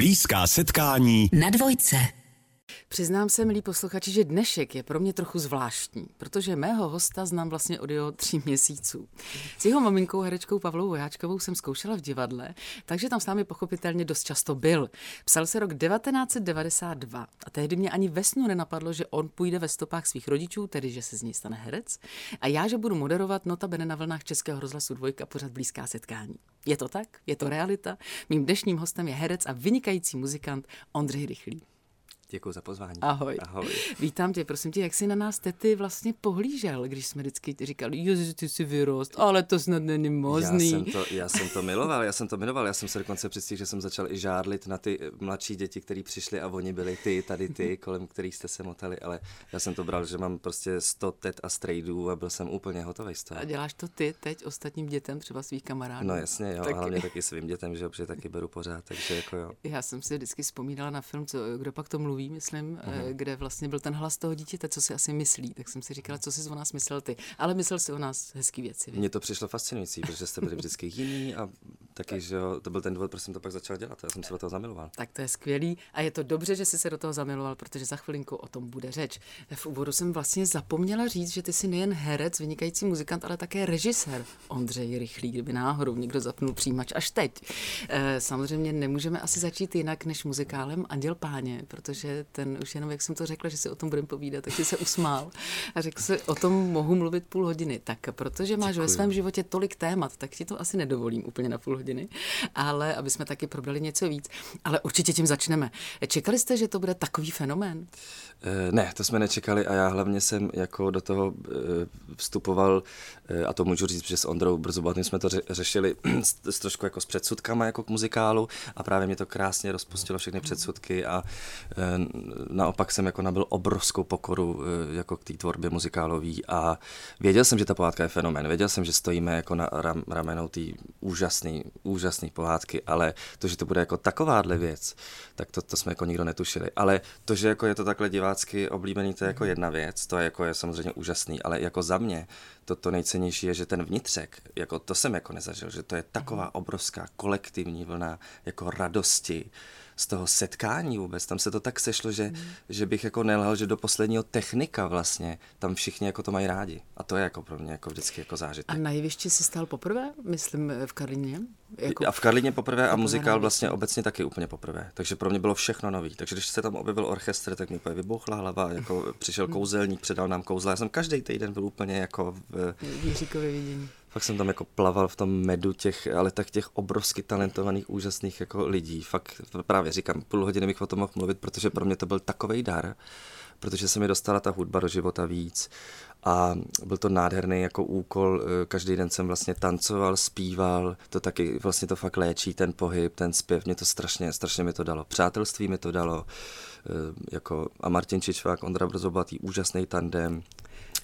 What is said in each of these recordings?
Blízká setkání na dvojce. Přiznám se, milí posluchači, že dnešek je pro mě trochu zvláštní, protože mého hosta znám vlastně od jeho tří měsíců. S jeho maminkou, herečkou Pavlou Vojáčkovou jsem zkoušela v divadle, takže tam s námi pochopitelně dost často byl. Psal se rok 1992 a tehdy mě ani ve snu nenapadlo, že on půjde ve stopách svých rodičů, tedy že se z něj stane herec, a já, že budu moderovat notabene na vlnách Českého rozhlasu dvojka pořád blízká setkání. Je to tak? Je to realita? Mým dnešním hostem je herec a vynikající muzikant Ondřej Rychlý. Děkuji za pozvání. Ahoj. Ahoj. Vítám tě, prosím tě, jak jsi na nás tety vlastně pohlížel, když jsme vždycky říkali, ježi, ty jsi vyrost, ale to snad není možný. Já jsem, to, já jsem to miloval, já jsem to miloval, já jsem se dokonce přistihl, že jsem začal i žádlit na ty mladší děti, kteří přišli a oni byli ty, tady ty, kolem kterých jste se motali, ale já jsem to bral, že mám prostě 100 tet a strejdů a byl jsem úplně hotový z toho. A děláš to ty teď ostatním dětem, třeba svých kamarádů? No jasně, jo, taky. hlavně taky svým dětem, že, že taky beru pořád, takže jako jo. Já jsem si vždycky vzpomínala na film, co, kdo pak to mluví, mluví, myslím, mm-hmm. kde vlastně byl ten hlas toho dítěte, co si asi myslí. Tak jsem si říkala, co jsi o nás myslel ty. Ale myslel si o nás hezký věci. Mně to přišlo fascinující, protože jste byli vždycky jiný a taky, že jo, to byl ten důvod, proč jsem to pak začal dělat. Já jsem se do toho zamiloval. Tak to je skvělý a je to dobře, že jsi se do toho zamiloval, protože za chvilinku o tom bude řeč. V úvodu jsem vlastně zapomněla říct, že ty jsi nejen herec, vynikající muzikant, ale také režisér. Ondřej Rychlý, kdyby náhodou někdo zapnul přijímač až teď. Eh, samozřejmě nemůžeme asi začít jinak než muzikálem Anděl Páně, protože ten už jenom, jak jsem to řekla, že si o tom budeme povídat, tak si se usmál a řekl si, o tom mohu mluvit půl hodiny. Tak protože máš Děkuji. ve svém životě tolik témat, tak ti to asi nedovolím úplně na půl hodiny, ale aby jsme taky probrali něco víc. Ale určitě tím začneme. Čekali jste, že to bude takový fenomén? Eh, ne, to jsme nečekali a já hlavně jsem jako do toho eh, vstupoval, eh, a to můžu říct, že s Ondrou Brzobatným jsme to řešili s, s trošku jako s předsudkama jako k muzikálu a právě mě to krásně rozpustilo všechny předsudky a naopak jsem jako nabil obrovskou pokoru jako k té tvorbě muzikálový a věděl jsem, že ta pohádka je fenomén, věděl jsem, že stojíme jako na ram, ramenou té úžasné, úžasné pohádky, ale to, že to bude jako takováhle věc, tak to, to jsme jako nikdo netušili. Ale to, že jako je to takhle divá divácky oblíbený, to je jako jedna věc, to je jako je samozřejmě úžasný, ale jako za mě to, to nejcennější je, že ten vnitřek, jako to jsem jako nezažil, že to je taková obrovská kolektivní vlna jako radosti, z toho setkání vůbec, tam se to tak sešlo, že, mm. že bych jako nelhal, že do posledního technika vlastně, tam všichni jako to mají rádi. A to je jako pro mě jako vždycky jako zážitek. A na jevišti jsi stál poprvé, myslím, v Karlině? Jako... A v Karlině poprvé a muzikál vlastně obecně taky úplně poprvé. Takže pro mě bylo všechno nový. Takže když se tam objevil orchestr, tak mi úplně vybouchla hlava, jako přišel hmm. kouzelník, předal nám kouzla. Já jsem každý týden byl úplně jako v... Jiříkově vidění fakt jsem tam jako plaval v tom medu těch, ale tak těch obrovsky talentovaných, úžasných jako lidí. Fakt právě říkám, půl hodiny bych o tom mohl mluvit, protože pro mě to byl takový dar, protože se mi dostala ta hudba do života víc a byl to nádherný jako úkol, eh, každý den jsem vlastně tancoval, zpíval, to taky vlastně to fakt léčí, ten pohyb, ten zpěv, mě to strašně, strašně mi to dalo, přátelství mi to dalo, eh, jako a Martin Čičvák, Ondra Brzobatý, úžasný tandem,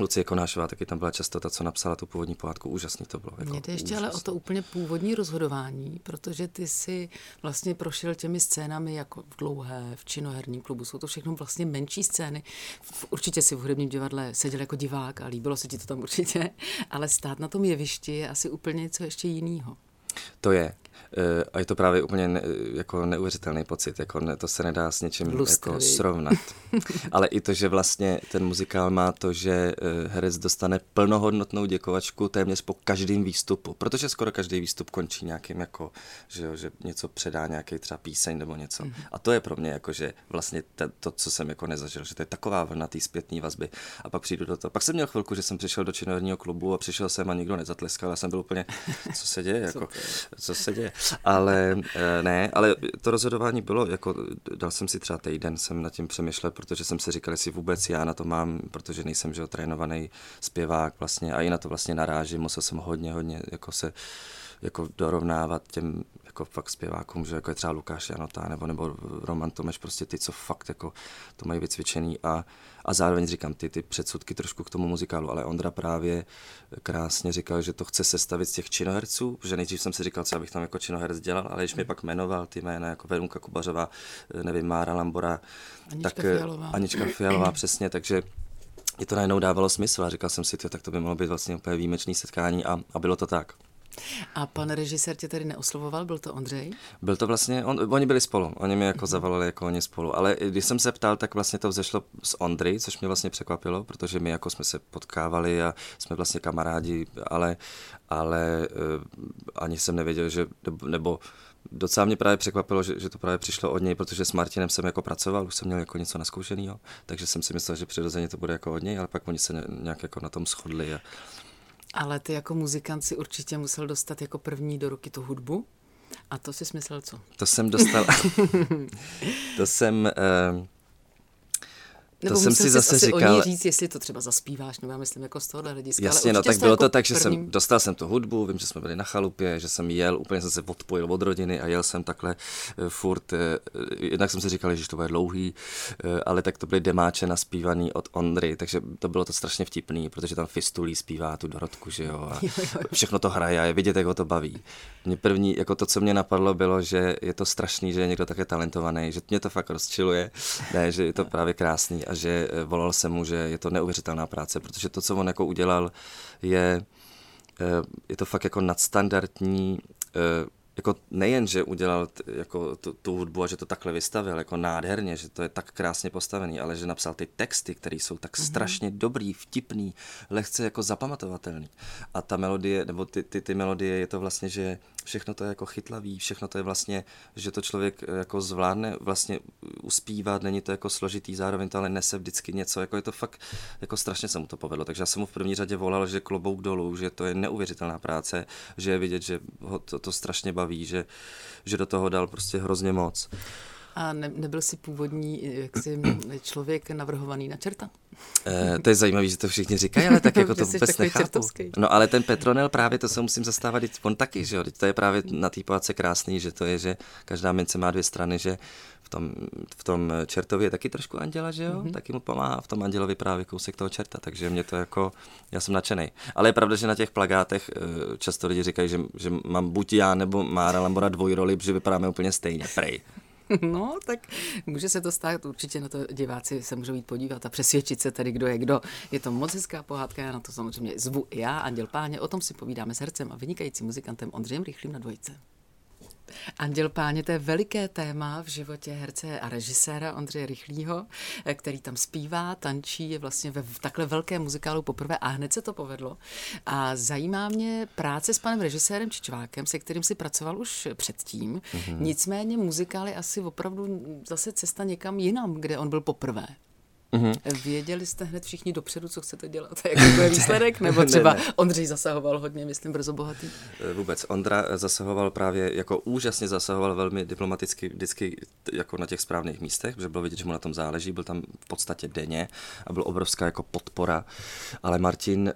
Lucie Konášová taky tam byla často ta, co napsala tu původní pohádku. Úžasný to bylo. Jako Mě to ještě úžasný. ale o to úplně původní rozhodování, protože ty si vlastně prošel těmi scénami jako v dlouhé, v činoherním klubu. Jsou to všechno vlastně menší scény. Určitě si v hudebním divadle seděl jako divák a líbilo se ti to tam určitě, ale stát na tom jevišti je asi úplně něco ještě jiného. To je. Eh, a je to právě úplně ne, jako neuvěřitelný pocit, jako ne, to se nedá s něčím jako srovnat. Ale i to, že vlastně ten muzikál má to, že eh, herec dostane plnohodnotnou děkovačku téměř po každém výstupu, protože skoro každý výstup končí nějakým jako, že, jo, že něco předá nějaký třeba píseň nebo něco. Mm. A to je pro mě jako, že vlastně te, to, co jsem jako nezažil, že to je taková vlna té zpětné vazby. A pak přijdu do toho. Pak jsem měl chvilku, že jsem přišel do činoherního klubu a přišel jsem a nikdo nezatleskal. Já jsem byl úplně, co se děje, jako, co se děje. Ale eh, ne, ale to rozhodování bylo, jako dal jsem si třeba týden, jsem nad tím přemýšlel, protože jsem si říkal, jestli vůbec já na to mám, protože nejsem, že trénovaný zpěvák vlastně a i na to vlastně narážím, musel jsem hodně, hodně jako se jako dorovnávat těm jako fakt zpěvákům, že jako je třeba Lukáš Janota nebo, nebo Roman Tomeš, prostě ty, co fakt jako to mají vycvičený a, a zároveň říkám ty, ty předsudky trošku k tomu muzikálu, ale Ondra právě krásně říkal, že to chce sestavit z těch činoherců, že nejdřív jsem si říkal, co abych tam jako činoherec dělal, ale když mi pak jmenoval ty jména jako Verunka Kubařová, nevím, Mára Lambora, Anička tak eh, Fialová. Anička Fialová, přesně, takže mě to najednou dávalo smysl a říkal jsem si, tak to by mohlo být vlastně úplně výjimečné setkání a, a bylo to tak. A pan režisér tě tedy neoslovoval, byl to Ondřej? Byl to vlastně, on, oni byli spolu, oni mi jako zavolali jako oni spolu, ale když jsem se ptal, tak vlastně to vzešlo z Ondry, což mě vlastně překvapilo, protože my jako jsme se potkávali a jsme vlastně kamarádi, ale, ale uh, ani jsem nevěděl, že, nebo, nebo docela mě právě překvapilo, že, že to právě přišlo od něj, protože s Martinem jsem jako pracoval, už jsem měl jako něco naskoušeného, takže jsem si myslel, že přirozeně to bude jako od něj, ale pak oni se nějak jako na tom shodli a, ale ty jako muzikant si určitě musel dostat jako první do ruky tu hudbu. A to si smyslel co? To jsem dostal. to jsem... Uh, nebo to jsem si zase říkal. říct, jestli to třeba zaspíváš, nebo já myslím jako z tohohle hlediska. Jasně, no tak bylo jako to tak, že prvním... jsem dostal jsem tu hudbu, vím, že jsme byli na chalupě, že jsem jel, úplně jsem se odpojil od rodiny a jel jsem takhle uh, furt. Uh, jednak jsem si říkal, že to bude dlouhý, uh, ale tak to byly demáče naspívaný od Ondry, takže to bylo to strašně vtipný, protože tam Fistulí zpívá tu Dorotku, že jo, a všechno to hraje a je vidět, jak ho to baví. Mě první, jako to, co mě napadlo, bylo, že je to strašný, že je někdo také talentovaný, že mě to fakt rozčiluje, ne, že je to právě krásný a že eh, volal jsem mu, že je to neuvěřitelná práce, protože to, co on jako udělal, je, eh, je to fakt jako nadstandardní eh, jako nejen, že udělal t, jako tu, tu hudbu a že to takhle vystavil jako nádherně, že to je tak krásně postavený, ale že napsal ty texty, které jsou tak mm-hmm. strašně dobrý, vtipný, lehce jako zapamatovatelný. A ta melodie, nebo ty, ty, ty melodie, je to vlastně, že všechno to je jako chytlavý, všechno to je vlastně, že to člověk eh, jako zvládne vlastně uspívat, není to jako složitý, zároveň to ale nese vždycky něco, jako je to fakt, jako strašně se mu to povedlo. Takže já jsem mu v první řadě volal, že klobouk dolů, že to je neuvěřitelná práce, že je vidět, že ho to, to strašně baví, že, že do toho dal prostě hrozně moc. A ne, nebyl jsi původní jaksi, člověk navrhovaný na čerta? E, to je zajímavé, že to všichni říkají, ale tak jako to vůbec nechápu. Čertovský. No ale ten Petronel právě, to se musím zastávat, on taky, že jo, to je právě na té pohádce krásný, že to je, že každá mince má dvě strany, že v tom, v tom čertově je taky trošku anděla, že jo, mm-hmm. taky mu pomáhá v tom andělovi právě kousek toho čerta, takže mě to jako, já jsem nadšený. Ale je pravda, že na těch plagátech eh, často lidi říkají, že, že mám buď já nebo Mára Lambora dvojroli, že vypadáme úplně stejně, prej. No, tak může se to stát, určitě na to diváci se můžou jít podívat a přesvědčit se tedy, kdo je kdo. Je to moc hezká pohádka, já na to samozřejmě zvu i já, Anděl Páně, o tom si povídáme s hercem a vynikajícím muzikantem Ondřejem Rychlým na dvojce. Anděl Páně, to je veliké téma v životě herce a režiséra Ondřeje Rychlýho, který tam zpívá, tančí, je vlastně ve takhle velké muzikálu poprvé a hned se to povedlo. A zajímá mě práce s panem režisérem Čičvákem, se kterým si pracoval už předtím. Mm-hmm. Nicméně muzikál je asi opravdu zase cesta někam jinam, kde on byl poprvé. Mm-hmm. Věděli jste hned všichni dopředu, co chcete dělat? Jaký je výsledek? Nebo třeba ne, ne. Ondřej zasahoval hodně, myslím, brzo bohatý? Eh, vůbec. Ondra zasahoval právě, jako úžasně zasahoval velmi diplomaticky vždycky jako na těch správných místech, protože bylo vidět, že mu na tom záleží, byl tam v podstatě denně a byl obrovská jako podpora. Ale Martin eh,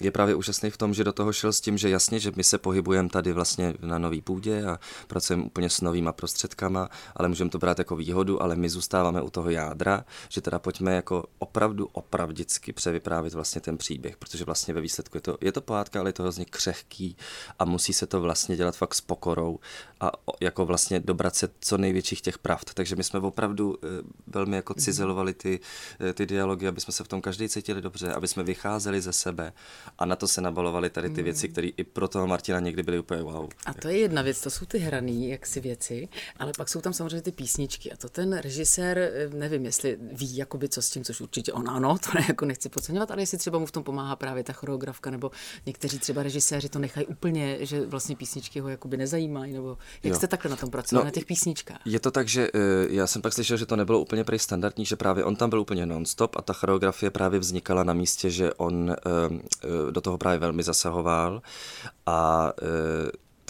je právě úžasný v tom, že do toho šel s tím, že jasně, že my se pohybujeme tady vlastně na nový půdě a pracujeme úplně s novýma prostředkama, ale můžeme to brát jako výhodu, ale my zůstáváme u toho jádra, že teda pojďme jako opravdu opravdicky převyprávět vlastně ten příběh, protože vlastně ve výsledku je to, je to pohádka, ale je to hrozně křehký a musí se to vlastně dělat fakt s pokorou a jako vlastně dobrat se co největších těch pravd. Takže my jsme opravdu eh, velmi jako mhm. cizelovali ty, eh, ty dialogy, aby jsme se v tom každý cítili dobře, aby jsme vycházeli ze sebe a na to se nabalovali tady ty věci, mhm. které i pro toho Martina někdy byly úplně wow. A to je jedna věc, to jsou ty hraný jaksi věci, ale pak jsou tam samozřejmě ty písničky a to ten režisér, eh, nevím, jestli ví, jakoby, co s tím, což určitě on ano, to ne, jako nechci podceňovat, ale jestli třeba mu v tom pomáhá právě ta choreografka, nebo někteří třeba režiséři to nechají úplně, že vlastně písničky ho jakoby nezajímají, nebo jak jo. jste takhle na tom pracovali, no, na těch písničkách? Je to tak, že uh, já jsem pak slyšel, že to nebylo úplně prej standardní, že právě on tam byl úplně non-stop a ta choreografie právě vznikala na místě, že on uh, uh, do toho právě velmi zasahoval a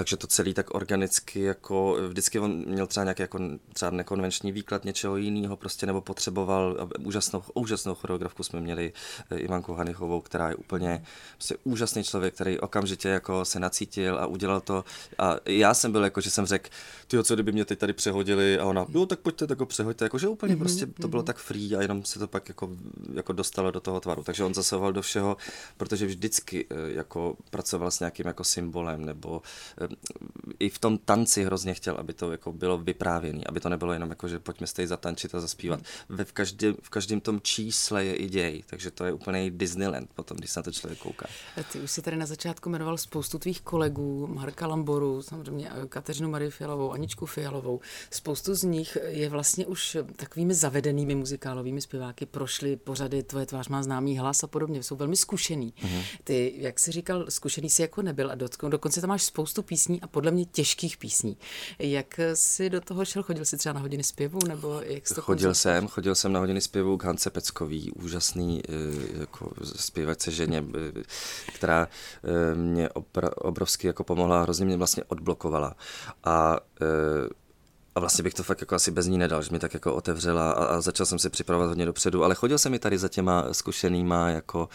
takže to celý tak organicky, jako vždycky on měl třeba nějaký jako třeba nekonvenční výklad něčeho jiného, prostě nebo potřeboval úžasnou, úžasnou choreografku jsme měli eh, Ivanku Hanichovou, která je úplně prostě úžasný člověk, který okamžitě jako se nacítil a udělal to a já jsem byl jako, že jsem řekl, ty co kdyby mě teď tady přehodili a ona, jo tak pojďte, tak ho přehoďte, jako že úplně mm-hmm. prostě to bylo mhm. tak free a jenom se to pak jako, jako dostalo do toho tvaru, takže on zasahoval do všeho, protože vždycky eh, jako pracoval s nějakým jako symbolem nebo eh, i v tom tanci hrozně chtěl, aby to jako bylo vyprávěné, aby to nebylo jenom jako, že pojďme stejně zatančit a zaspívat. Hmm. Ve v, každém, v každém tom čísle je i děj, takže to je úplně Disneyland potom, když se na to člověk kouká. Ty už si tady na začátku jmenoval spoustu tvých kolegů, Marka Lamboru, samozřejmě Kateřinu Marii Fialovou, Aničku Fialovou. Spoustu z nich je vlastně už takovými zavedenými muzikálovými zpěváky, prošli pořady Tvoje tvář má známý hlas a podobně, jsou velmi zkušený. Mm-hmm. Ty, jak jsi říkal, zkušený si jako nebyl a dokonce tam máš spoustu písní a podle mě těžkých písní. Jak jsi do toho šel? Chodil jsi třeba na hodiny zpěvu? Nebo jak jsi to chodil jsem, chodil jsem na hodiny zpěvu k Hance Peckový, úžasný eh, jako zpěvačce ženě, eh, která eh, mě obrovsky jako pomohla, hrozně mě vlastně odblokovala. A a vlastně bych to fakt jako asi bez ní nedal, že mi tak jako otevřela a, a začal jsem si připravovat hodně dopředu, ale chodil jsem mi tady za těma zkušenýma jako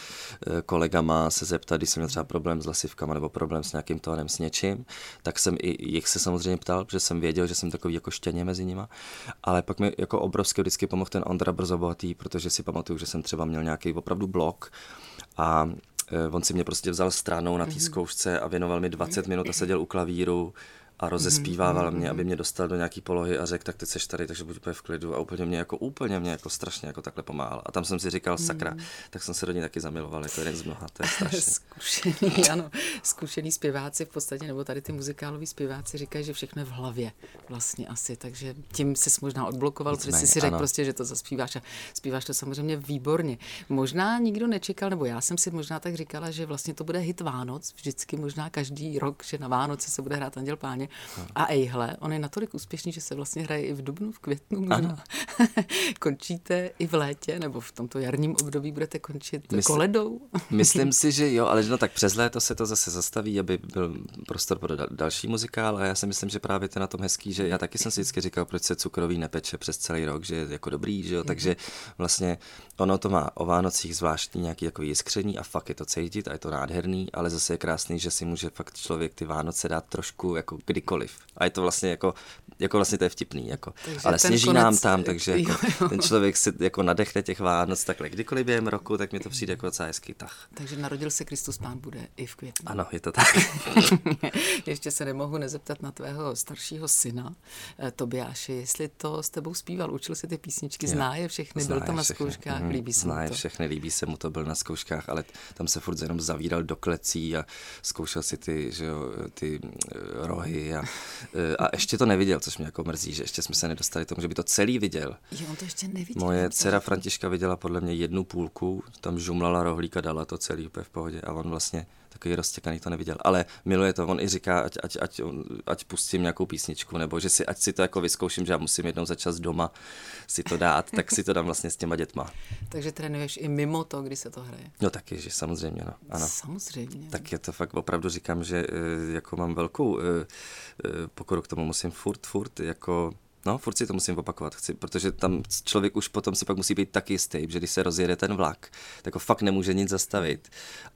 e, kolegama se zeptat, když jsem měl třeba problém s lasivkama nebo problém s nějakým tónem, s něčím, tak jsem i jich se samozřejmě ptal, protože jsem věděl, že jsem takový jako štěně mezi nima, ale pak mi jako obrovsky vždycky pomohl ten Ondra Brzobohatý, protože si pamatuju, že jsem třeba měl nějaký opravdu blok a e, on si mě prostě vzal stranou na té zkoušce a věnoval mi 20 minut a seděl u klavíru a rozespívával mm-hmm. mě, aby mě dostal do nějaký polohy a řekl, tak ty seš tady, takže buď úplně v klidu a úplně mě jako úplně mě jako strašně jako takhle pomáhal. A tam jsem si říkal, sakra, mm. tak jsem se do ní taky zamiloval, jako jeden z mnoha, to je strašně. zkušený, ano, zkušený zpěváci v podstatě, nebo tady ty muzikáloví zpěváci říkají, že všechno je v hlavě vlastně asi, takže tím se možná odblokoval, protože jsi si řekl prostě, že to zaspíváš a zpíváš to samozřejmě výborně. Možná nikdo nečekal, nebo já jsem si možná tak říkala, že vlastně to bude hit Vánoc, vždycky možná každý rok, že na Vánoce se bude hrát Anděl Páně a ejhle, on je natolik úspěšný, že se vlastně hraje i v dubnu, v květnu možná. Končíte i v létě, nebo v tomto jarním období budete končit Mysl, koledou? myslím si, že jo, ale no tak přes léto se to zase zastaví, aby byl prostor pro dal, další muzikál a já si myslím, že právě to na tom hezký, že já taky jsem si vždycky říkal, proč se cukroví nepeče přes celý rok, že je jako dobrý, že jo, mm takže vlastně ono to má o Vánocích zvláštní nějaký jako jiskření a fakt je to cítit a je to nádherný, ale zase je krásný, že si může fakt člověk ty Vánoce dát trošku jako kdykoliv. A je to vlastně jako, jako vlastně to je vtipný, jako. ale sněží konec... nám tam, takže jako, jo, jo. ten člověk si jako nadechne těch Vánoc takhle kdykoliv během roku, tak mi to přijde jako docela hezký tah. Takže narodil se Kristus Pán bude i v květnu. Ano, je to tak. Ještě se nemohu nezeptat na tvého staršího syna, eh, Tobiáše, jestli to s tebou zpíval, učil si ty písničky, zná je všechny, zná byl tam na zkouškách, mm, líbí se zná mu to. všechny, líbí se mu to, byl na zkouškách, ale tam se furt jenom zavíral do klecí a zkoušel si ty, že jo, ty eh, a a ještě to neviděl, což mě jako mrzí, že ještě jsme se nedostali k tomu, že by to celý viděl. Jo, on to ještě neviděl. Moje dcera Františka viděla podle mě jednu půlku, tam žumlala rohlíka, dala to celý úplně v pohodě a on vlastně takový roztěkaný to neviděl. Ale miluje to, on i říká, ať, ať, ať, ať pustím nějakou písničku, nebo že si, ať si to jako vyzkouším, že já musím jednou za čas doma si to dát, tak si to dám vlastně s těma dětma. Takže trénuješ i mimo to, kdy se to hraje? No taky, že samozřejmě, no. Ano. Samozřejmě. Tak je to fakt opravdu říkám, že eh, jako mám velkou eh, eh, pokoru k tomu, musím furt, furt jako No, furt si to musím opakovat, chci, protože tam člověk už potom si pak musí být tak jistý, že když se rozjede ten vlak, tak ho fakt nemůže nic zastavit.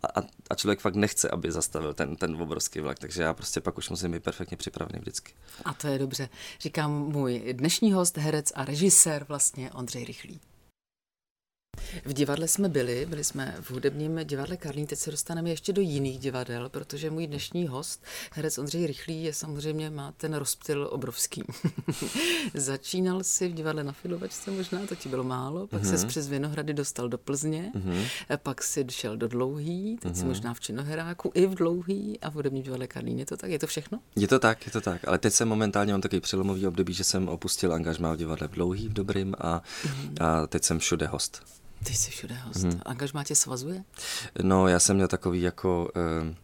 A, a, a člověk fakt nechce, aby zastavil ten, ten obrovský vlak, takže já prostě pak už musím být perfektně připravený vždycky. A to je dobře. Říkám můj dnešní host, herec a režisér vlastně Ondřej Rychlý. V divadle jsme byli, byli jsme v hudebním divadle Karlín, teď se dostaneme ještě do jiných divadel, protože můj dnešní host, herec Ondřej Rychlý, je samozřejmě, má ten rozptyl obrovský. Začínal si v divadle na Filovačce možná, to ti bylo málo, pak mm-hmm. se přes Vinohrady dostal do Plzně, mm-hmm. pak si šel do Dlouhý, teď mm-hmm. si mhm. možná v Činoheráku, i v Dlouhý a v hudebním divadle Karlín. Je to tak? Je to všechno? Je to tak, je to tak, ale teď jsem momentálně mám takový přelomový období, že jsem opustil angažmá v divadle v Dlouhý, v Dobrým a, mm-hmm. a teď jsem všude host. Ty jsi všude host. Hmm. Angažmá tě svazuje? No, já jsem měl takový jako... Uh,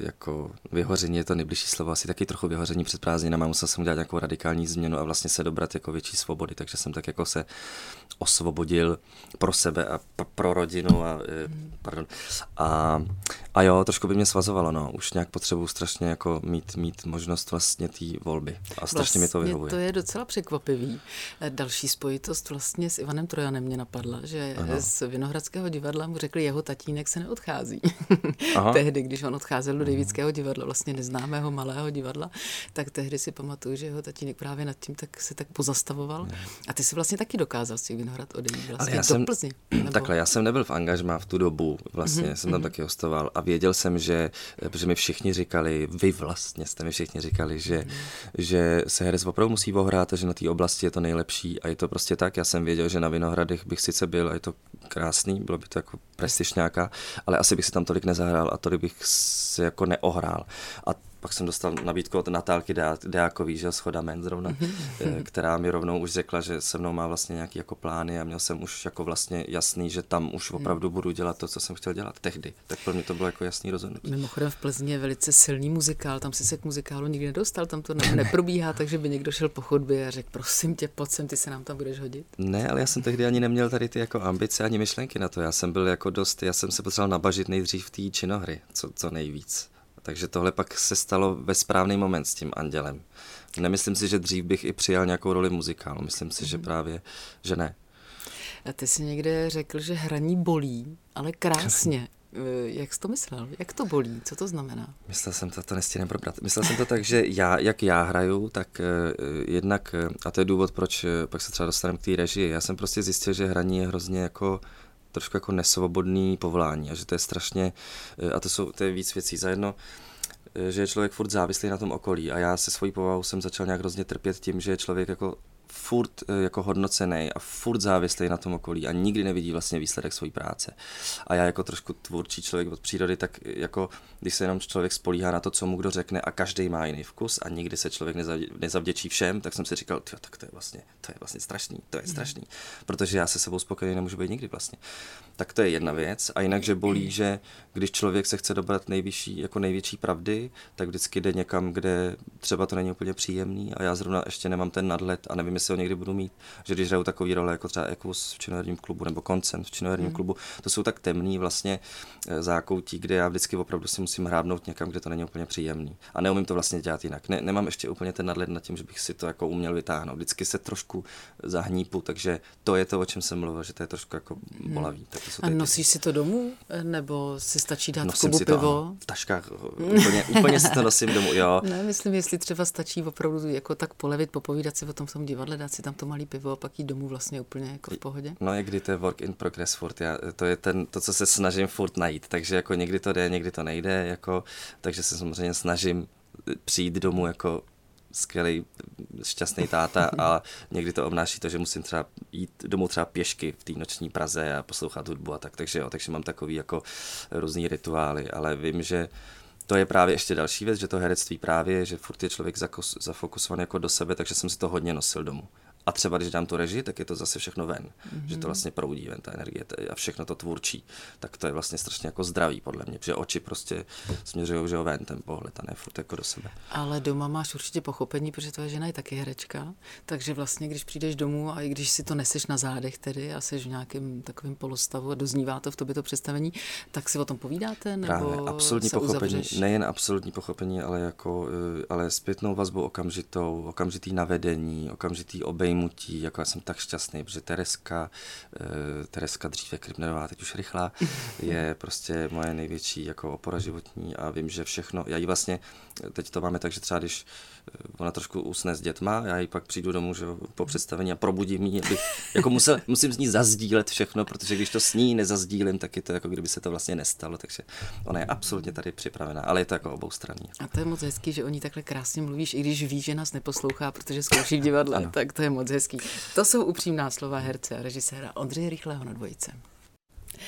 jako vyhoření je to nejbližší slovo, asi taky trochu vyhoření před prázdninami, musel jsem udělat nějakou radikální změnu a vlastně se dobrat jako větší svobody, takže jsem tak jako se osvobodil pro sebe a pro rodinu a, hmm. pardon, a, a jo, trošku by mě svazovalo, no, už nějak potřebuji strašně jako mít, mít možnost vlastně té volby a strašně vlastně mi to vyhovuje. to je docela překvapivý. Eh, další spojitost vlastně s Ivanem Trojanem mě napadla, že ano. z Vinohradského divadla mu řekli, jeho tatínek se neodchází. Tehdy, když on odcházel do Davidského divadla, vlastně neznámého malého divadla, tak tehdy si pamatuju, že jeho tatínek právě nad tím tak se tak pozastavoval. A ty si vlastně taky dokázal z Vinohrad odejít vlastně já do jsem, Plzni. Nebo... Takhle, já jsem nebyl v angažmá v tu dobu, vlastně mm-hmm. jsem tam mm-hmm. taky hostoval a věděl jsem, že, protože mi všichni říkali, vy vlastně jste mi všichni říkali, že, mm. že se herec opravdu musí ohrát a že na té oblasti je to nejlepší a je to prostě tak. Já jsem věděl, že na Vinohradech bych sice byl a je to krásný, bylo by to jako prestiž nějaká, ale asi bych si tam tolik nezahrál a tolik bych se jako neohrál. A pak jsem dostal nabídku od Natálky Deákový, že schoda men zrovna, mhm. která mi rovnou už řekla, že se mnou má vlastně nějaký jako plány a měl jsem už jako vlastně jasný, že tam už mhm. opravdu budu dělat to, co jsem chtěl dělat tehdy. Tak pro mě to bylo jako jasný rozhodnutí. Mimochodem v Plzni je velice silný muzikál, tam si se k muzikálu nikdy nedostal, tam to ne, neprobíhá, takže by někdo šel po chodbě a řekl, prosím tě, pojď sem, ty se nám tam budeš hodit. Ne, ale já jsem tehdy ani neměl tady ty jako ambice ani myšlenky na to. Já jsem byl jako dost, já jsem se potřeboval nabažit nejdřív v té činohry, co, co nejvíc. Takže tohle pak se stalo ve správný moment s tím andělem. Nemyslím si, že dřív bych i přijal nějakou roli muzikálu. Myslím si, že mhm. právě, že ne. A ty jsi někde řekl, že hraní bolí, ale krásně. Eh, jak jsi to myslel? Jak to bolí? Co to znamená? Myslel jsem to, to nestihnem probrat. Myslel jsem to tak, že já, jak já hraju, tak uh, jednak, a to je důvod, proč uh, pak se třeba dostaneme k té režii, já jsem prostě zjistil, že hraní je hrozně jako trošku jako nesvobodný povolání a že to je strašně, eh, a to jsou to je víc věcí. Za jedno, eh, že je člověk furt závislý na tom okolí a já se svojí povahou jsem začal nějak hrozně trpět tím, že je člověk jako furt eh, jako hodnocený a furt závislý na tom okolí a nikdy nevidí vlastně výsledek své práce. A já jako trošku tvůrčí člověk od přírody, tak jako když se jenom člověk spolíhá na to, co mu kdo řekne a každý má jiný vkus a nikdy se člověk nezavděčí všem, tak jsem si říkal, tak to je vlastně, to je vlastně strašný, to je mhm. strašný, protože já se sebou spokojený nemůžu být nikdy vlastně. Tak to je jedna věc. A jinak, že bolí, že když člověk se chce dobrat nejvyšší, jako největší pravdy, tak vždycky jde někam, kde třeba to není úplně příjemný a já zrovna ještě nemám ten nadhled a nevím, jestli ho někdy budu mít. Že když hraju takový role jako třeba Ekus v činoherním klubu nebo Koncent v činoherním hmm. klubu, to jsou tak temný vlastně eh, zákoutí, kde já vždycky opravdu si musím hrábnout někam, kde to není úplně příjemný. A neumím to vlastně dělat jinak. Ne, nemám ještě úplně ten nadhled nad tím, že bych si to jako uměl vytáhnout. Vždycky se trošku zahnípu, takže to je to, o čem jsem mluvil, že to je trošku jako hmm. bolavý. Hmm. Tak to a nosíš si to domů, nebo si stačí dát Nosím v to, pivo? Ano, v taškách, úplně, úplně si to nosím domů, jo. Ne, myslím, jestli třeba stačí opravdu jako tak polevit, popovídat si o tom v tom divadle, dát si tam to malý pivo a pak jít domů vlastně úplně jako v pohodě? No někdy to je work in progress furt, já, to je ten, to, co se snažím furt najít, takže jako někdy to jde, někdy to nejde, jako, takže se samozřejmě snažím přijít domů jako skvělý, šťastný táta a někdy to obnáší to, že musím třeba jít domů třeba pěšky v té noční Praze a poslouchat hudbu a tak, takže jo, takže mám takový jako různý rituály, ale vím, že to je právě ještě další věc, že to herectví právě, že furt je člověk zafokusovaný jako do sebe, takže jsem si to hodně nosil domů. A třeba když dám tu režii, tak je to zase všechno ven. Mm-hmm. Že to vlastně proudí ven, ta energie a všechno to tvůrčí. Tak to je vlastně strašně jako zdravý podle mě, protože oči prostě směřují že ven ten pohled a ne furt jako do sebe. Ale doma máš určitě pochopení, protože tvoje žena je taky herečka, takže vlastně když přijdeš domů a i když si to neseš na zádech tedy a jsi v nějakém takovém polostavu a doznívá to v tobě to představení, tak si o tom povídáte? Nebo Právě, absolutní pochopení, uzavřeš? nejen absolutní pochopení, ale jako eh, ale zpětnou vazbu okamžitou, okamžitý navedení, okamžitý obej vejmutí, jako já jsem tak šťastný, protože Tereska, uh, Tereska dříve Kribnerová, teď už rychlá, je prostě moje největší jako opora životní a vím, že všechno, já ji vlastně, teď to máme tak, že třeba když eh, ona trošku usne s dětma, já ji pak přijdu domů že po představení a probudím ji, abych, jako musel, musím s ní zazdílet všechno, protože když to s ní nezazdílím, tak je to jako kdyby se to vlastně nestalo, takže ona je absolutně tady připravená, ale je to jako obou straní. A to je moc hezký, že o ní takhle krásně mluvíš, i když ví, že nás neposlouchá, protože zkouší v divadle, ano. tak to je moc moc hezký. To jsou upřímná slova herce a režiséra Ondřeje Rychlého na dvojice.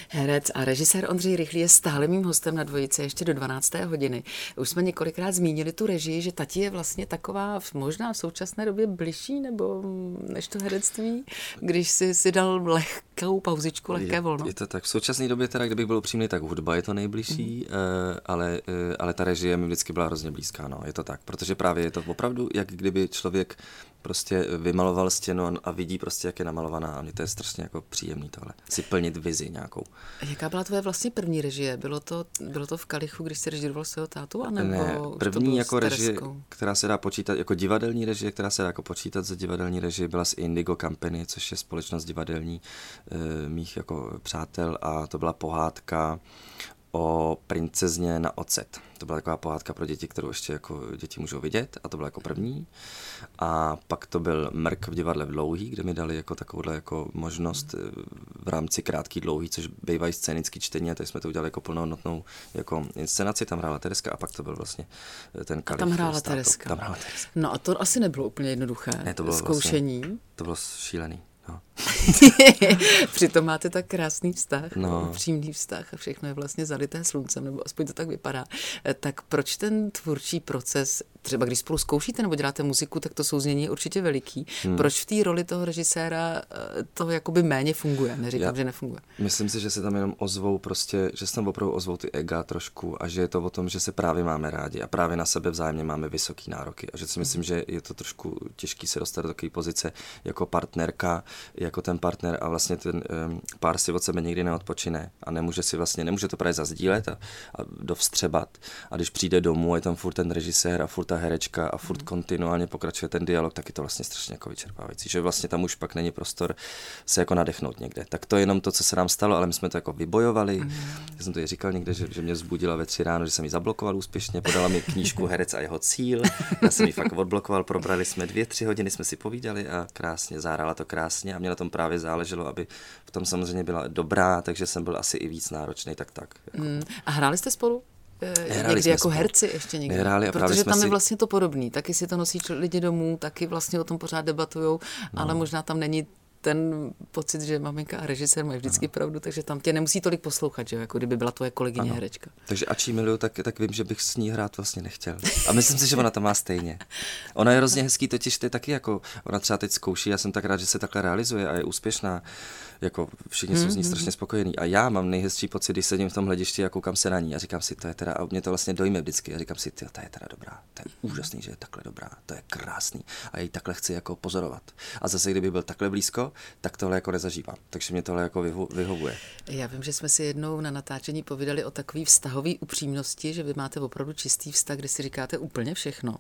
Herec a režisér Ondřej Rychlý je stále mým hostem na dvojice ještě do 12. hodiny. Už jsme několikrát zmínili tu režii, že tati je vlastně taková možná v současné době bližší nebo než to herectví, když si si dal lehkou pauzičku, lehké volno. Je, je to tak. V současné době teda, kdybych byl upřímný, tak hudba je to nejbližší, mm. ale, eh, ale ta režie mi vždycky byla hrozně blízká, no, je to tak, protože právě je to opravdu, jak kdyby člověk prostě vymaloval stěnu a vidí prostě, jak je namalovaná a mě to je strašně jako příjemný tohle, si plnit vizi nějakou. Jaká byla tvoje vlastně první režie? Bylo to, bylo to v Kalichu, když jsi režiroval svého tátu? Anebo ne, první jako režie, která se dá počítat, jako divadelní režie, která se dá jako počítat za divadelní režie, byla z Indigo Company, což je společnost divadelní e, mých jako přátel a to byla pohádka o princezně na ocet. To byla taková pohádka pro děti, kterou ještě jako děti můžou vidět a to byla jako první. A pak to byl Mrk v divadle v Dlouhý, kde mi dali jako takovouhle jako možnost eh, v rámci krátký dlouhý, což bývají scénický čtení a teď jsme to udělali jako plnohodnotnou jako inscenaci, tam hrála Tereska a pak to byl vlastně eh, ten kalich. A tam hrála Tereska. Tam hrála Tereska. No a to asi nebylo úplně jednoduché. Ne, to bylo zkoušení. Vlastně, to bylo šílený. No. Přitom máte tak krásný vztah, no. přímý vztah a všechno je vlastně zalité sluncem, nebo aspoň to tak vypadá. Eh, tak proč ten tvůrčí proces třeba když spolu zkoušíte nebo děláte muziku, tak to souznění je určitě veliký. Hmm. Proč v té roli toho režiséra eh, to jakoby méně funguje? Neříkám, Já že nefunguje. Myslím si, že se tam jenom ozvou prostě, že se tam opravdu ozvou ty ega trošku a že je to o tom, že se právě máme rádi a právě na sebe vzájemně máme vysoký nároky a že si myslím, hmm. že je to trošku těžký se dostat do takové pozice jako partnerka, jako ten partner a vlastně ten um, pár si od sebe nikdy neodpočine a nemůže si vlastně, nemůže to právě zazdílet a, a dovstřebat a když přijde domů, je tam furt ten režisér a furt ta herečka a furt mm. kontinuálně pokračuje ten dialog, tak je to vlastně strašně jako vyčerpávající, že vlastně tam už pak není prostor se jako nadechnout někde. Tak to je jenom to, co se nám stalo, ale my jsme to jako vybojovali. Mm. Já jsem to i říkal někde, že, že mě vzbudila ve tři ráno, že jsem ji zablokoval úspěšně, podala mi knížku Herec a jeho cíl. Já jsem ji fakt odblokoval, probrali jsme dvě, tři hodiny, jsme si povídali a krásně, zahrála to krásně a na tom právě záleželo, aby v tom samozřejmě byla dobrá, takže jsem byl asi i víc náročný, tak tak. Jako. Mm. A hráli jste spolu? Hráli někdy jako spolu. herci ještě někdy. Hráli a Protože tam si... je vlastně to podobný. Taky si to nosí lidi domů, taky vlastně o tom pořád debatujou, no. ale možná tam není ten pocit, že maminka a režisér mají vždycky ano. pravdu, takže tam tě nemusí tolik poslouchat, že jako kdyby byla tvoje kolegyně ano. herečka. Takže ač miluju, tak, tak vím, že bych s ní hrát vlastně nechtěl. A myslím si, že ona to má stejně. Ona je hrozně hezký, totiž ty taky jako, ona třeba teď zkouší, já jsem tak rád, že se takhle realizuje a je úspěšná jako všichni jsou z ní mhm, strašně mhm. spokojení. A já mám nejhezčí pocit, když sedím v tom hledišti a koukám se na ní a říkám si, to je teda, a mě to vlastně dojme vždycky. A říkám si, to je teda dobrá, to je úžasný, že je takhle dobrá, to je krásný. A jej takhle chci jako pozorovat. A zase, kdyby byl takhle blízko, tak tohle jako nezažívám. Takže mě tohle jako vyho- vyhovuje. Já vím, že jsme si jednou na natáčení povídali o takové vztahové upřímnosti, že vy máte opravdu čistý vztah, kdy si říkáte úplně všechno.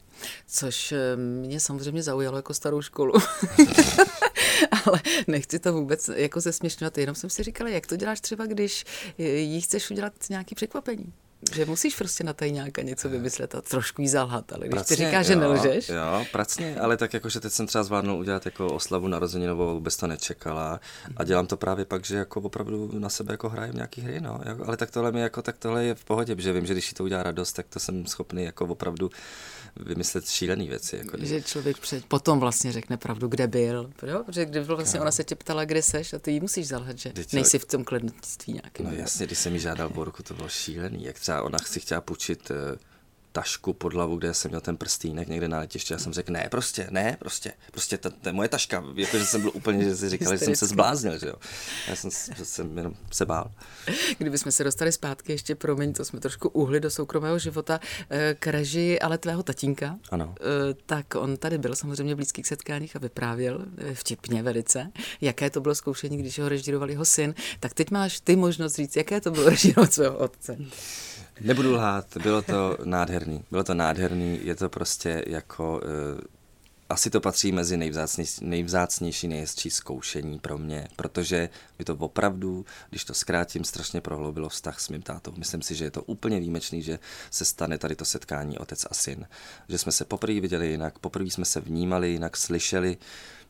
Což eh, mě samozřejmě zaujalo jako starou školu. ale nechci to vůbec jako zesměšňovat, jenom jsem si říkala, jak to děláš třeba, když jí chceš udělat nějaký překvapení? Že musíš prostě na tajňáka něco vymyslet a trošku jí zalhat, ale když pracně, ty říkáš, že nelžeš. Jo, pracně, ale tak jako, že teď jsem třeba zvládnul udělat jako oslavu narozeninovou, vůbec to nečekala. A dělám to právě pak, že jako opravdu na sebe jako hrajem nějaký hry, no, ale tak tohle mi jako, tak tohle je v pohodě, že vím, že když jí to udělá radost, tak to jsem schopný jako opravdu vymyslet šílené věci. Jako že člověk před, potom vlastně řekne pravdu, kde byl, jo? Protože když vlastně no. ona se tě ptala, kde seš a ty jí musíš zalhat, že Teď nejsi v tom klednictví nějakým. No jasně, když jsem mi žádal o ruku, to bylo šílený, jak třeba ona si chtěla půjčit eh, tašku pod hlavu, kde jsem měl ten prstýnek někde na letišti. Já jsem řekl, ne, prostě, ne, prostě, prostě to, to je moje taška. Jako, že jsem byl úplně, že si říkal, že jsem se zbláznil, že jo. Já jsem, že jsem jenom se bál. Kdybychom se dostali zpátky, ještě promiň, to jsme trošku uhli do soukromého života, eh, k režii, ale tvého tatínka. Ano. Eh, tak on tady byl samozřejmě v blízkých setkáních a vyprávěl eh, vtipně velice, jaké to bylo zkoušení, když ho režíroval jeho syn. Tak teď máš ty možnost říct, jaké to bylo režírovat svého otce. Nebudu lhát, bylo to nádherný. Bylo to nádherný, je to prostě jako... Uh, asi to patří mezi nejvzácnější, nejvzácnější, nejhezčí zkoušení pro mě, protože by to opravdu, když to zkrátím, strašně prohloubilo vztah s mým tátou. Myslím si, že je to úplně výjimečný, že se stane tady to setkání otec a syn. Že jsme se poprvé viděli jinak, poprvé jsme se vnímali jinak, slyšeli,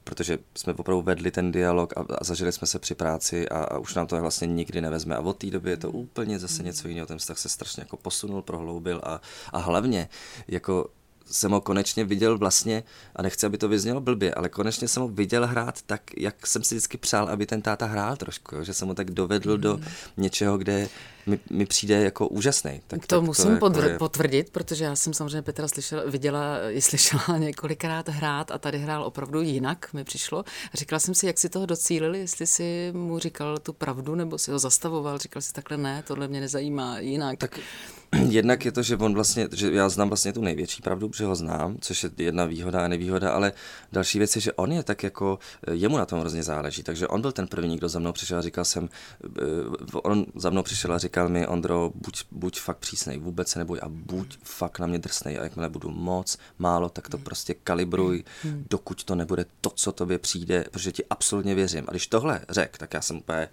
protože jsme opravdu vedli ten dialog a, a zažili jsme se při práci a, a už nám to vlastně nikdy nevezme. A od té doby je to úplně zase něco jiného. Ten vztah se strašně jako posunul, prohloubil a, a hlavně jako jsem ho konečně viděl vlastně, a nechci, aby to vyznělo blbě, ale konečně jsem ho viděl hrát tak, jak jsem si vždycky přál, aby ten táta hrál trošku, jo? že jsem ho tak dovedl mm. do něčeho, kde mi, mi přijde jako úžasný. Tak, to tak musím to jako je... potvrdit, protože já jsem samozřejmě Petra slyšela, viděla, je slyšela několikrát hrát a tady hrál opravdu jinak, mi přišlo. Říkala jsem si, jak si toho docílili, jestli si mu říkal tu pravdu, nebo si ho zastavoval, říkal si takhle ne, tohle mě nezajímá jinak. Tak jednak je to, že on vlastně, že já znám vlastně tu největší pravdu, že že ho znám, což je jedna výhoda a nevýhoda, ale další věc je, že on je tak jako, eh, jemu na tom hrozně záleží, takže on byl ten první, kdo za mnou přišel a říkal jsem, eh, on za mnou přišel a říkal mi, Ondro, buď, buď fakt přísnej, vůbec se neboj a buď fakt na mě drsnej a jakmile budu moc, málo, tak to prostě kalibruj, dokud to nebude to, co tobě přijde, protože ti absolutně věřím. A když tohle řek, tak já jsem úplně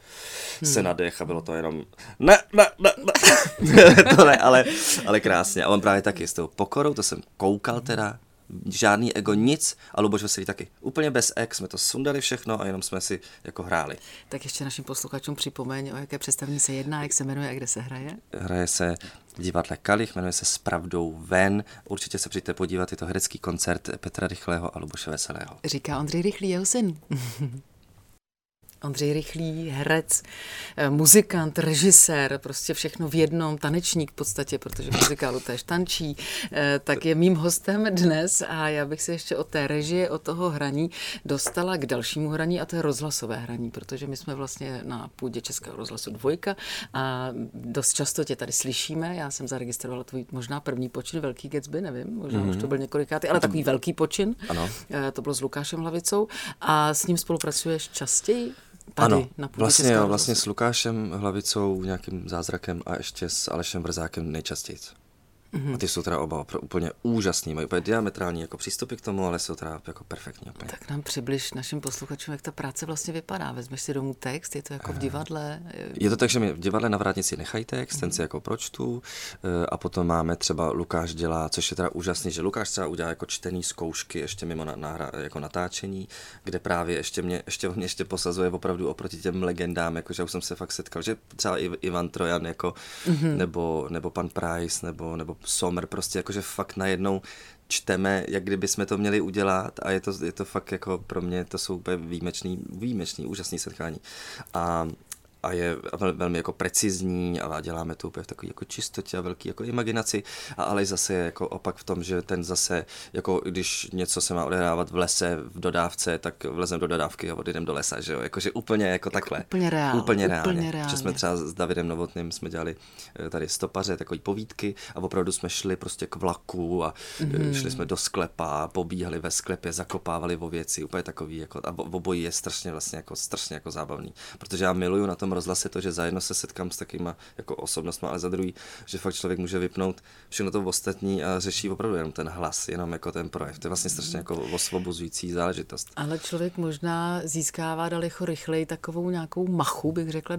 se nadech a bylo to jenom ne, ne, ne, ne. to ne, ale, ale krásně. A on právě taky s tou pokorou, to jsem koukal teda, žádný ego, nic a Luboš Veselý taky. Úplně bez ex jsme to sundali všechno a jenom jsme si jako hráli. Tak ještě našim posluchačům připomeň, o jaké představení se jedná, jak se jmenuje a kde se hraje? Hraje se v divadle Kalich, jmenuje se S pravdou ven. Určitě se přijďte podívat, je to herecký koncert Petra Rychlého a Luboše Veselého. Říká Ondřej Rychlý, jeho syn. Ondřej Rychlý, herec, eh, muzikant, režisér, prostě všechno v jednom, tanečník v podstatě, protože v muzikálu též tančí, eh, tak je mým hostem dnes a já bych se ještě od té režie, od toho hraní dostala k dalšímu hraní a to je rozhlasové hraní, protože my jsme vlastně na půdě Českého rozhlasu dvojka a dost často tě tady slyšíme. Já jsem zaregistrovala tvůj možná první počin, Velký Gatsby, nevím, možná mm-hmm. už to byl několikátý, ale takový velký počin. Ano. Eh, to bylo s Lukášem Hlavicou a s ním spolupracuješ častěji? Tady, ano, na vlastně, jo, vlastně s Lukášem Hlavicou, nějakým zázrakem a ještě s Alešem Brzákem nejčastěji. Mm-hmm. A ty jsou teda oba úplně úžasný, mají úplně diametrální jako přístupy k tomu, ale jsou teda jako perfektní. Úplně. Tak nám přibliž našim posluchačům, jak ta práce vlastně vypadá. Vezmeš si domů text, je to jako v divadle? Je to tak, že mi v divadle na vrátnici nechají text, mm-hmm. ten si jako pročtu eh, a potom máme třeba Lukáš dělá, což je teda úžasný, že Lukáš třeba udělá jako čtený zkoušky ještě mimo na, na, jako natáčení, kde právě ještě mě, ještě mě ještě posazuje opravdu oproti těm legendám, jako že už jsem se fakt setkal, že třeba Ivan Trojan jako, mm-hmm. nebo, nebo pan Price, nebo, nebo Sommer, prostě jakože fakt najednou čteme, jak kdyby jsme to měli udělat a je to, je to fakt jako pro mě, to jsou úplně výjimečný, výjimečný, úžasný setkání. A a je velmi jako precizní a děláme to úplně v takové jako čistotě a velké jako imaginaci, a ale zase je jako opak v tom, že ten zase, jako když něco se má odehrávat v lese, v dodávce, tak vlezem do dodávky a odjedem do lesa, že jo, jakože úplně jako, jako takhle. Úplně reálně. Úplně reálně. Úplně reálně. Že jsme třeba s Davidem Novotným jsme dělali eh, tady stopaře, takové povídky a opravdu jsme šli prostě k vlaku a mm-hmm. šli jsme do sklepa, pobíhali ve sklepě, zakopávali o věci, úplně takový, jako, a obojí je strašně vlastně jako strašně jako zábavný, protože já miluju na tom tom rozhlase to, že za jedno se setkám s takýma jako osobnostmi, ale za druhý, že fakt člověk může vypnout všechno to ostatní a řeší opravdu jenom ten hlas, jenom jako ten projev. To je vlastně strašně jako osvobozující záležitost. Ale člověk možná získává daleko rychleji takovou nějakou machu, bych řekla,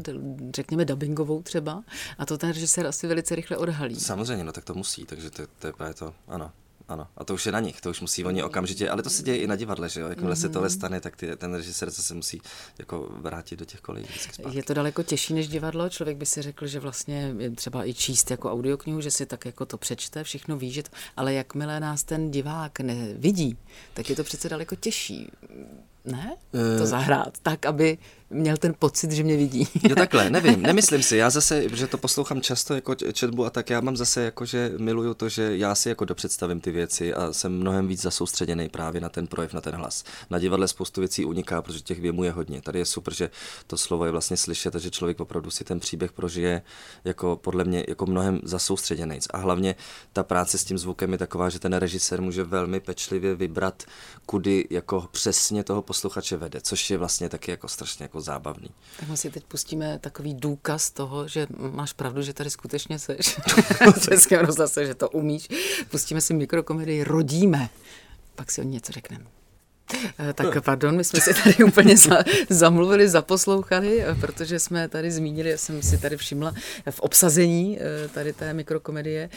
řekněme dubbingovou třeba, a to ten režisér asi velice rychle odhalí. Samozřejmě, no tak to musí, takže to, to je právě to, ano. Ano, a to už je na nich, to už musí oni okamžitě, ale to se děje i na divadle, že jo, jakmile mm-hmm. se tohle mhm. stane, tak ty, ten režisér se musí jako vrátit do těch kolejí Je to daleko těžší než divadlo, člověk by si řekl, že vlastně třeba i číst jako audioknihu, že si tak jako to přečte, všechno ví, že to, ale jakmile nás ten divák nevidí, tak je to přece daleko těžší ne? To eh. zahrát tak, aby měl ten pocit, že mě vidí. Jo takhle, nevím, nemyslím si. Já zase, že to poslouchám často jako četbu a tak já mám zase jako, že miluju to, že já si jako dopředstavím ty věci a jsem mnohem víc zasoustředěný právě na ten projev, na ten hlas. Na divadle spoustu věcí uniká, protože těch věmů je hodně. Tady je super, že to slovo je vlastně slyšet a že člověk opravdu si ten příběh prožije jako podle mě jako mnohem zasoustředěný. A hlavně ta práce s tím zvukem je taková, že ten režisér může velmi pečlivě vybrat, kudy jako přesně toho posluchače vede, což je vlastně taky jako strašně jako zábavný. Tak my si teď pustíme takový důkaz toho, že máš pravdu, že tady skutečně seš v Českém rozhlase, že to umíš. Pustíme si mikrokomedii Rodíme, pak si o něco řekneme. Eh, tak pardon, my jsme si tady úplně za, zamluvili, zaposlouchali, eh, protože jsme tady zmínili, já jsem si tady všimla v obsazení eh, tady té mikrokomedie,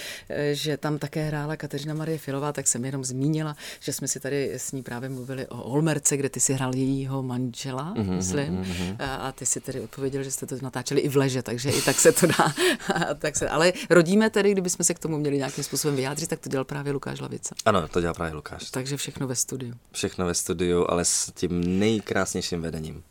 že tam také hrála Kateřina Marie Filová, tak jsem jenom zmínila, že jsme si tady s ní právě mluvili o Olmerce, kde ty si hrál jejího manžela, mm-hmm, myslím, mm-hmm. A, ty si tedy odpověděl, že jste to natáčeli i v leže, takže i tak se to dá. tak se, ale rodíme tedy, kdybychom se k tomu měli nějakým způsobem vyjádřit, tak to dělal právě Lukáš Lavica. Ano, to dělal právě Lukáš. Takže všechno ve studiu. Všechno ve studiu, ale s tím nejkrásnějším vedením.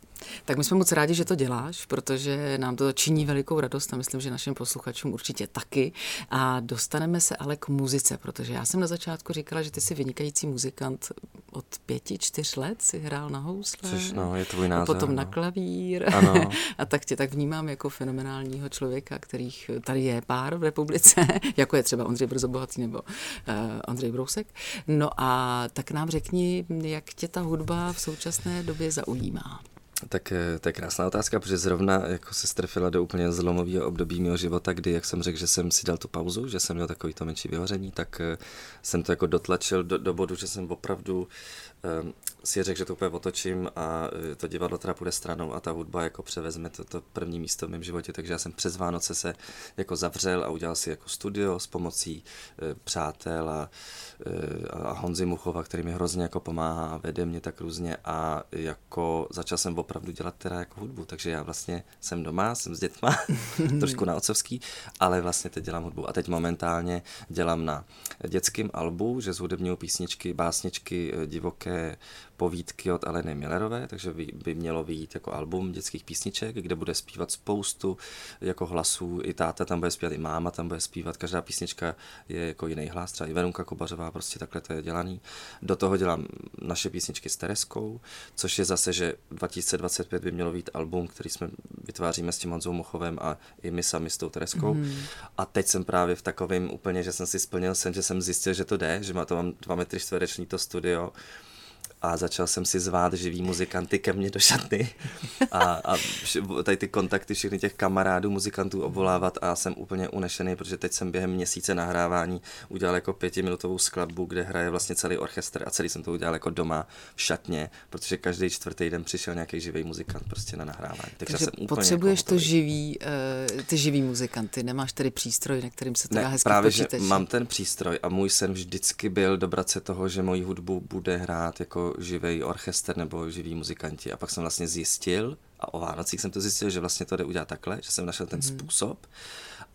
Tak my jsme moc rádi, že to děláš, protože nám to činí velikou radost a myslím, že našim posluchačům určitě taky. A dostaneme se ale k muzice, protože já jsem na začátku říkala, že ty jsi vynikající muzikant od pěti, čtyř let si hrál na housle. Což, no, je tvůj název, a potom no. na klavír. Ano. a tak tě tak vnímám jako fenomenálního člověka, kterých tady je pár v republice, jako je třeba Ondřej Brzobohatý nebo uh, Ondřej Brousek. No a tak nám řekni, jak tě ta hudba v současné době zaujímá. Tak eh, to je krásná otázka, protože zrovna jako se strefila do úplně zlomového období mého života, kdy, jak jsem řekl, že jsem si dal tu pauzu, že jsem měl takový to menší vyhoření, tak eh, jsem to jako dotlačil do, do bodu, že jsem opravdu si řekl, že to úplně otočím a eh, to divadlo teda půjde stranou a ta hudba jako převezme to, to první místo v mém životě, takže já jsem přes Vánoce se jako zavřel a udělal si jako studio s pomocí e, přátel a, e, a Honzy Muchova, který mi hrozně jako pomáhá a vede mě tak různě a jako začal jsem opravdu dělat teda jako hudbu, takže já vlastně jsem doma, jsem s dětma, trošku na otcovský, ale vlastně teď dělám hudbu. A teď momentálně dělám na dětském albu, že z hudebního písničky, básničky divoké povídky od Aleny Millerové, takže by, by mělo vyjít jako album dětských písniček, kde bude zpívat spoustu jako hlasů, i táta tam bude zpívat, i máma tam bude zpívat, každá písnička je jako jiný hlas, třeba i Verunka Kobařová, prostě takhle to je dělaný. Do toho dělám naše písničky s Tereskou, což je zase, že 2025 by mělo být album, který jsme vytváříme s tím Honzou Mochovem a i my sami s tou Tereskou. Mm. A teď jsem právě v takovém úplně, že jsem si splnil sen, že jsem zjistil, že to jde, že má to mám dva metry čtvereční to studio, a začal jsem si zvát živý muzikanty ke mně do šatny a, a tady ty kontakty všechny těch kamarádů muzikantů obvolávat a jsem úplně unešený, protože teď jsem během měsíce nahrávání udělal jako pětiminutovou skladbu, kde hraje vlastně celý orchestr a celý jsem to udělal jako doma v šatně, protože každý čtvrtý den přišel nějaký živý muzikant prostě na nahrávání. Takže, Takže jsem úplně potřebuješ jako to živý, uh, ty živý muzikanty, nemáš tedy přístroj, na kterým se to ne, dá hezky právě, počítač. že mám ten přístroj a můj sen vždycky byl dobrat se toho, že moji hudbu bude hrát jako živý orchestr nebo živí muzikanti. A pak jsem vlastně zjistil, a o Vánocích jsem to zjistil, že vlastně to jde udělat takhle, že jsem našel ten mm. způsob.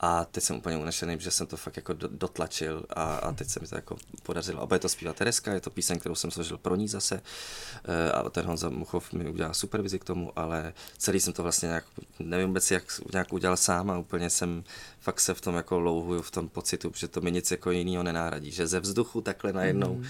A teď jsem úplně unešený, že jsem to fakt jako dotlačil a, a teď se mi to jako podařilo. A bude to zpívat Tereska, je to píseň, kterou jsem složil pro ní zase. E, a ten Honza Muchov mi udělal supervizi k tomu, ale celý jsem to vlastně nějak, nevím vůbec, jak nějak udělal sám a úplně jsem fakt se v tom jako louhuju, v tom pocitu, že to mi nic jako jiného nenáradí. Že ze vzduchu takhle najednou mm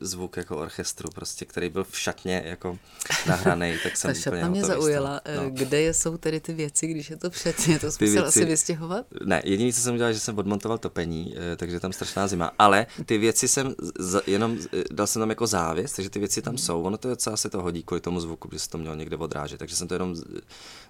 zvuk jako orchestru, prostě, který byl v šatně jako nahraný, tak jsem Ta šatna mě zaujala. No. Eh, kde jsou tedy ty věci, když je to předně? To jsme věci, asi vystěhovat? Ne, jediné, co jsem udělal, že jsem odmontoval topení, eh, takže tam strašná zima, ale ty věci jsem z, jenom, eh, dal jsem tam jako závěs, takže ty věci tam hmm. jsou. Ono to docela se to hodí kvůli tomu zvuku, protože se to mělo někde odrážet, takže jsem to jenom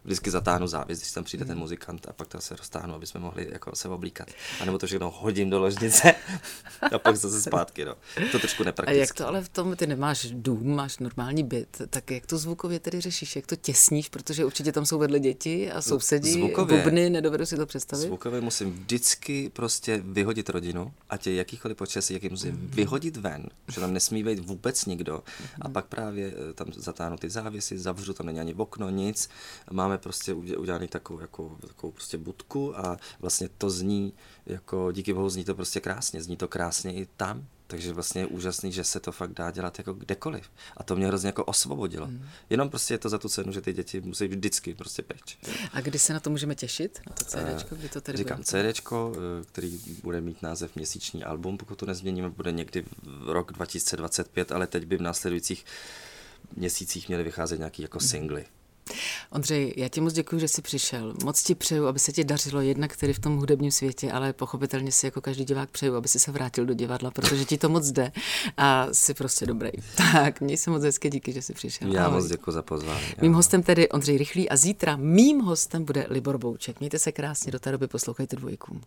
vždycky zatáhnu závěs, když tam přijde ten hmm. muzikant a pak to se roztáhnu, aby jsme mohli jako se oblíkat. A nebo to všechno hodím do ložnice a pak zase zpátky. No. To trošku nepraktické. A jak to ale v tom, ty nemáš dům, máš normální byt, tak jak to zvukově tedy řešíš, jak to těsníš, protože určitě tam jsou vedle děti a sousedí, zvukově, bubny, nedovedu si to představit. Zvukově musím vždycky prostě vyhodit rodinu, ať je jakýkoliv počasí, jaký musím mm. vyhodit ven, že tam nesmí být vůbec nikdo. Mm. A pak právě eh, tam zatáhnu ty závěsy, zavřu, tam není ani okno, nic. Máme prostě udělaný takovou, jako, takovou prostě budku a vlastně to zní, jako díky bohu zní to prostě krásně, zní to krásně i tam, takže vlastně je úžasný, že se to fakt dá dělat jako kdekoliv. A to mě hrozně jako osvobodilo. Mm. Jenom prostě je to za tu cenu, že ty děti musí vždycky prostě pryč. A kdy se na to můžeme těšit? Na to CDčko? Kdy to tedy Říkám bude? CDčko, eh, který bude mít název Měsíční album, pokud to nezměníme, bude někdy v rok 2025, ale teď by v následujících měsících měly vycházet nějaký jako mhm. singly. Mm. Ondřej, já ti moc děkuji, že jsi přišel. Moc ti přeju, aby se ti dařilo jednak tedy v tom hudebním světě, ale pochopitelně si jako každý divák přeju, aby si se vrátil do divadla, protože ti to moc jde a jsi prostě dobrý. Tak, měj se moc hezky, díky, že jsi přišel. Já Ahoj. moc děkuji za pozvání. Mým hostem tedy Ondřej Rychlý a zítra mým hostem bude Libor Bouček. Mějte se krásně, do té doby poslouchejte dvojku.